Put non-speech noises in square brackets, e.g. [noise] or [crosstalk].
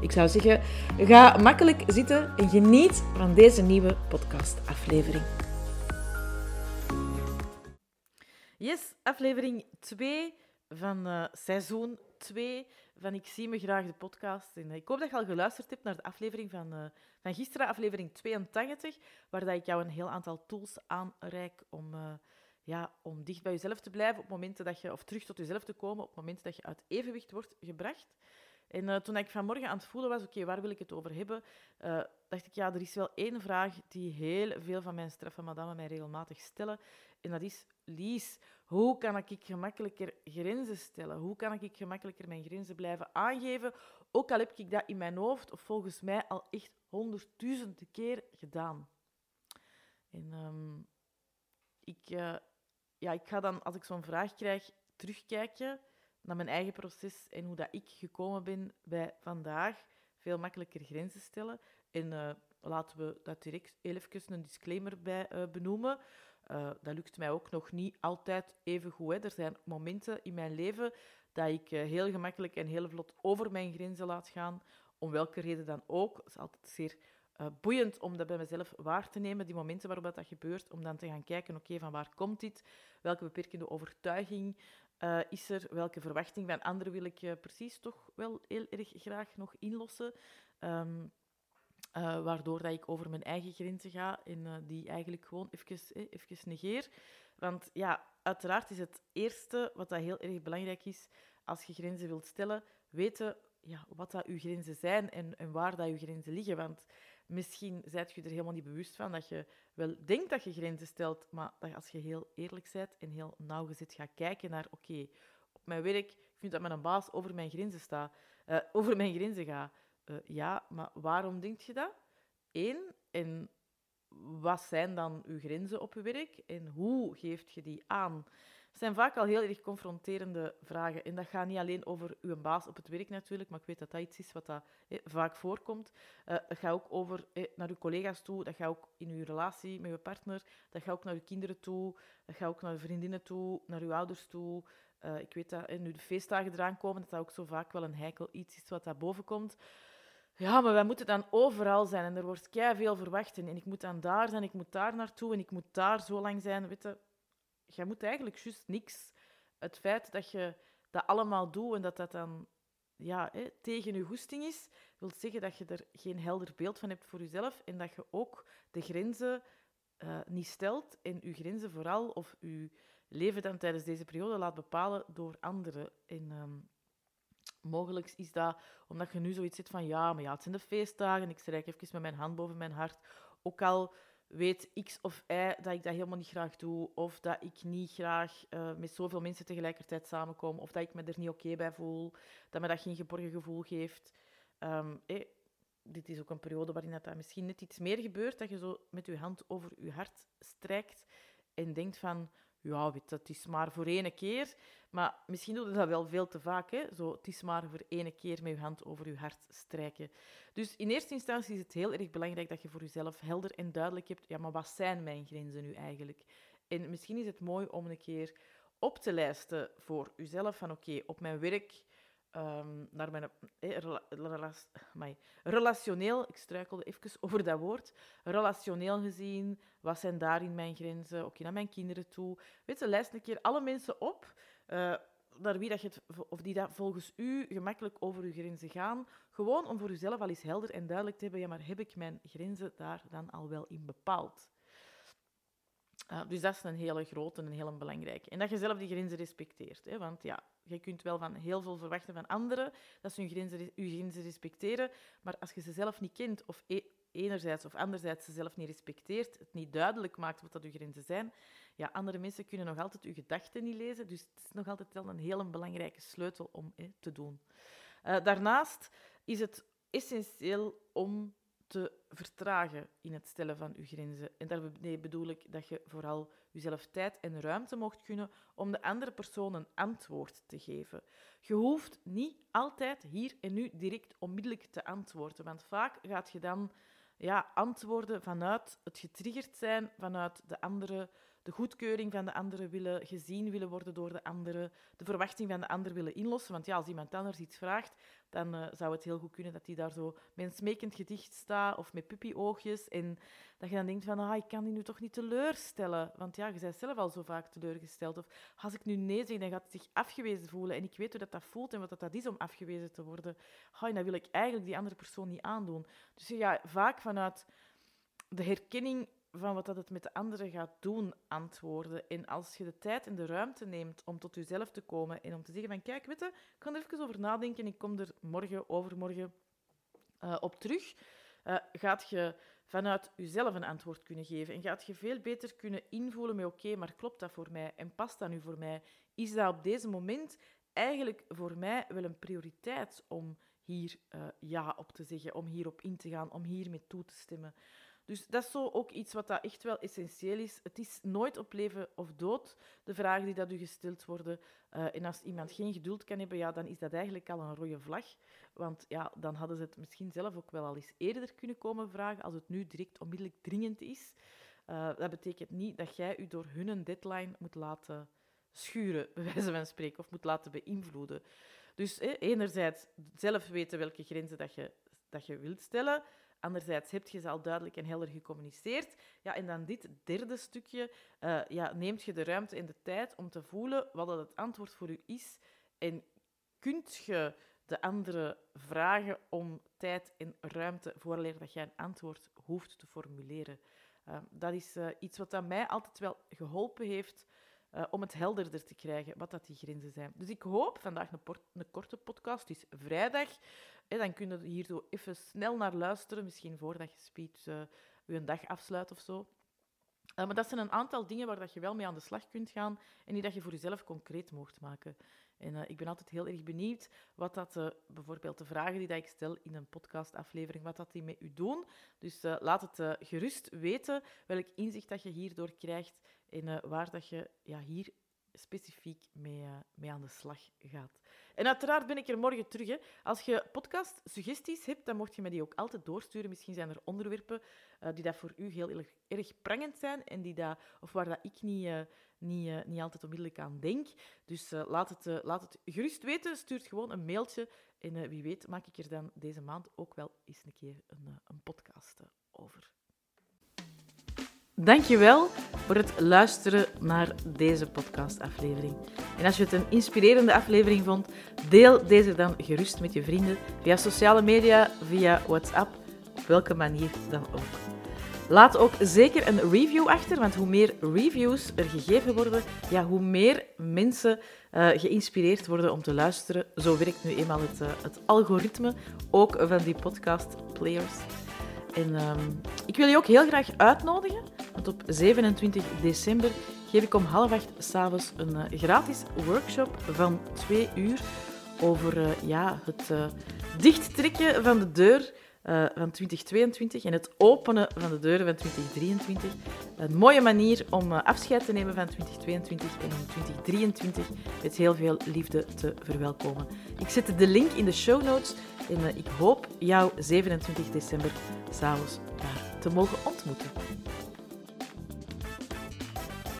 Ik zou zeggen, ga makkelijk zitten en geniet van deze nieuwe podcastaflevering. Yes, aflevering 2 van uh, seizoen 2 van Ik zie me graag de podcast. En ik hoop dat je al geluisterd hebt naar de aflevering van, uh, van gisteren, aflevering 82, waar dat ik jou een heel aantal tools aanreik om, ja, om dicht bij jezelf te blijven op momenten dat je, of terug tot jezelf te komen op momenten dat je uit evenwicht wordt gebracht. En uh, toen ik vanmorgen aan het voelen was, oké, waar wil ik het over hebben, uh, dacht ik, ja, er is wel één vraag die heel veel van mijn straffe madame mij regelmatig stellen. En dat is, Lies, hoe kan ik gemakkelijker grenzen stellen? Hoe kan ik gemakkelijker mijn grenzen blijven aangeven? Ook al heb ik dat in mijn hoofd, of volgens mij al echt honderdduizenden keer gedaan. En um, ik, uh, ja, ik ga dan, als ik zo'n vraag krijg, terugkijken naar mijn eigen proces en hoe dat ik gekomen ben bij vandaag. Veel makkelijker grenzen stellen. En uh, laten we dat direct even een disclaimer bij uh, benoemen. Uh, dat lukt mij ook nog niet altijd even goed. Hè. Er zijn momenten in mijn leven dat ik heel gemakkelijk en heel vlot over mijn grenzen laat gaan. Om welke reden dan ook. Het is altijd zeer boeiend om dat bij mezelf waar te nemen, die momenten waarop dat gebeurt. Om dan te gaan kijken, oké, van waar komt dit? Welke beperkende overtuiging uh, is er? Welke verwachting van anderen wil ik uh, precies toch wel heel erg graag nog inlossen? Um, uh, waardoor dat ik over mijn eigen grenzen ga en die eigenlijk gewoon even, eh, negeer. Want ja, uiteraard is het eerste wat dat heel erg belangrijk is als je grenzen wilt stellen, weten ja, wat dat uw grenzen zijn en, en waar dat uw grenzen liggen. Want misschien zijt je er helemaal niet bewust van dat je wel denkt dat je grenzen stelt, maar dat als je heel eerlijk bent en heel nauwgezet gaat kijken naar, oké, op mijn werk, ik vind dat mijn baas over mijn grenzen staat, uh, over mijn grenzen gaat. Uh, ja, maar waarom denk je dat? Eén, en wat zijn dan uw grenzen op je werk en hoe geeft je die aan? Het zijn vaak al heel erg confronterende vragen. En dat gaat niet alleen over uw baas op het werk natuurlijk, maar ik weet dat dat iets is wat dat, vaak voorkomt. Uh, dat gaat ook over naar uw collega's toe, dat gaat ook in uw relatie met uw partner, dat gaat ook naar uw kinderen toe, dat gaat ook naar uw vriendinnen toe, naar uw ouders toe. Uh, ik weet dat nu de feestdagen eraan komen, dat dat ook zo vaak wel een heikel iets is wat daar boven komt. Ja, maar wij moeten dan overal zijn en er wordt kei veel verwacht. En ik moet dan daar zijn, ik moet daar naartoe en ik moet daar zo lang zijn. Weet je, jij moet eigenlijk juist niks. Het feit dat je dat allemaal doet en dat dat dan ja, hè, tegen je goesting is, wil zeggen dat je er geen helder beeld van hebt voor jezelf en dat je ook de grenzen uh, niet stelt en je grenzen vooral of je leven dan tijdens deze periode laat bepalen door anderen. En um, mogelijk is dat omdat je nu zoiets zit van ja, maar ja, het zijn de feestdagen, ik strijk even met mijn hand boven mijn hart. Ook al weet X of Y dat ik dat helemaal niet graag doe, of dat ik niet graag uh, met zoveel mensen tegelijkertijd samenkom, of dat ik me er niet oké bij voel, dat me dat geen geborgen gevoel geeft. Um, eh, dit is ook een periode waarin dat, dat misschien net iets meer gebeurt, dat je zo met je hand over je hart strijkt en denkt van, ja, weet, dat is maar voor één keer. Maar misschien doe je dat wel veel te vaak. Hè? Zo, het is maar voor één keer met je hand over je hart strijken. Dus in eerste instantie is het heel erg belangrijk dat je voor jezelf helder en duidelijk hebt. Ja, maar wat zijn mijn grenzen nu eigenlijk? En misschien is het mooi om een keer op te lijsten voor jezelf van oké, op mijn werk, um, naar mijn eh, relationeel, ik struikelde even [laughs] over dat woord, relationeel gezien, wat zijn daarin mijn grenzen? Oké, naar mijn kinderen toe. Weet je, lijst een keer alle mensen op uh, naar wie dat je of die dat volgens u gemakkelijk over uw grenzen gaan. Gewoon om voor uzelf al eens helder en duidelijk te hebben, ja, maar heb ik mijn grenzen daar dan al wel in bepaald? Uh, dus dat is een hele grote en een hele belangrijke. En dat je zelf die grenzen respecteert. Hè? Want ja, je kunt wel van heel veel verwachten van anderen dat ze hun grenzen, respecteren, maar als je ze zelf niet kent of e enerzijds of anderzijds ze zelf niet respecteert, het niet duidelijk maakt wat dat uw grenzen zijn, ja, andere mensen kunnen nog altijd uw gedachten niet lezen. Dus het is nog altijd wel een hele belangrijke sleutel om hè, te doen. Uh, daarnaast is het essentieel om te vertragen in het stellen van uw grenzen. En daarmee bedoel ik dat je vooral jezelf tijd en ruimte mocht kunnen om de andere persoon een antwoord te geven. Je hoeft niet altijd hier en nu direct onmiddellijk te antwoorden, want vaak gaat je dan ja, antwoorden vanuit het getriggerd zijn, vanuit de andere de goedkeuring van de andere willen gezien willen worden door de andere, de verwachting van de ander willen inlossen. Want ja, als iemand anders iets vraagt, dan uh, zou het heel goed kunnen dat hij daar zo met een smekend gedicht staat of met puppyoogjes. En dat je dan denkt van, ah, ik kan die nu toch niet teleurstellen. Want ja, je bent zelf al zo vaak teleurgesteld. Of als ik nu nee zeg, dan gaat het zich afgewezen voelen. En ik weet hoe dat, dat voelt en wat dat, dat is om afgewezen te worden. Ah, en dat wil ik eigenlijk die andere persoon niet aandoen. Dus ja, vaak vanuit de herkenning van wat dat het met de anderen gaat doen, antwoorden. En als je de tijd en de ruimte neemt om tot jezelf te komen en om te zeggen van kijk, weet ik kan er even over nadenken en ik kom er morgen, overmorgen uh, op terug, uh, gaat je vanuit jezelf een antwoord kunnen geven. En gaat je veel beter kunnen invoelen met oké, maar klopt dat voor mij? En past dat nu voor mij? Is dat op deze moment eigenlijk voor mij wel een prioriteit om hier uh, ja op te zeggen, om hierop in te gaan, om hiermee toe te stemmen? Dus dat is zo ook iets wat dat echt wel essentieel is. Het is nooit op leven of dood, de vragen die dat u gesteld worden. Uh, en als iemand geen geduld kan hebben, ja, dan is dat eigenlijk al een rode vlag. Want ja, dan hadden ze het misschien zelf ook wel al eens eerder kunnen komen vragen, als het nu direct onmiddellijk dringend is. Uh, dat betekent niet dat jij u door hun deadline moet laten schuren, bij wijze van spreken, of moet laten beïnvloeden. Dus eh, enerzijds zelf weten welke grenzen dat je, dat je wilt stellen, Anderzijds heb je ze al duidelijk en helder gecommuniceerd. Ja, en dan dit derde stukje, uh, ja, neemt je de ruimte en de tijd om te voelen wat het antwoord voor u is. En kunt je de andere vragen om tijd en ruimte vooraleer dat jij een antwoord hoeft te formuleren. Uh, dat is uh, iets wat aan mij altijd wel geholpen heeft uh, om het helderder te krijgen wat dat die grenzen zijn. Dus ik hoop vandaag een, een korte podcast, is vrijdag. Hè, dan kun je hier zo even snel naar luisteren, misschien voordat je speech uh, je dag afsluit of zo. Maar dat zijn een aantal dingen waar dat je wel mee aan de slag kunt gaan en die dat je voor jezelf concreet mocht maken. En ik ben altijd heel erg benieuwd wat dat, bijvoorbeeld de vragen die dat ik stel in een podcastaflevering, wat dat die met u doen. Dus laat het gerust weten welk inzicht dat je hierdoor krijgt en waar dat je ja, hier specifiek mee, mee aan de slag gaat. En uiteraard ben ik er morgen terug. Hè. Als je podcast-suggesties hebt, dan mocht je me die ook altijd doorsturen. Misschien zijn er onderwerpen uh, die dat voor u heel erg, prangend zijn en die dat, of waar dat ik niet, niet, niet altijd onmiddellijk aan denk. Dus laat, het, laat het gerust weten. Stuurt gewoon een mailtje. En wie weet maak ik er dan deze maand ook wel eens een keer een, een podcast over. Dankjewel voor het luisteren naar deze podcastaflevering. En als je het een inspirerende aflevering vond, deel deze dan gerust met je vrienden via sociale media, via WhatsApp, op welke manier dan ook. Laat ook zeker een review achter, want hoe meer reviews er gegeven worden, ja, hoe meer mensen uh, geïnspireerd worden om te luisteren. Zo werkt nu eenmaal het, uh, het algoritme, ook van die podcast players. En um, ik wil je ook heel graag uitnodigen, op 27 december geef ik om half acht s'avonds een uh, gratis workshop van twee uur over uh, ja, het uh, dichttrekken van de deur van 2022 en het openen van de deuren van 2023. Een mooie manier om afscheid te nemen van 2022 en om 2023 met heel veel liefde te verwelkomen. Ik zet de link in de show notes en ik hoop jou 27 december s'avonds daar te mogen ontmoeten.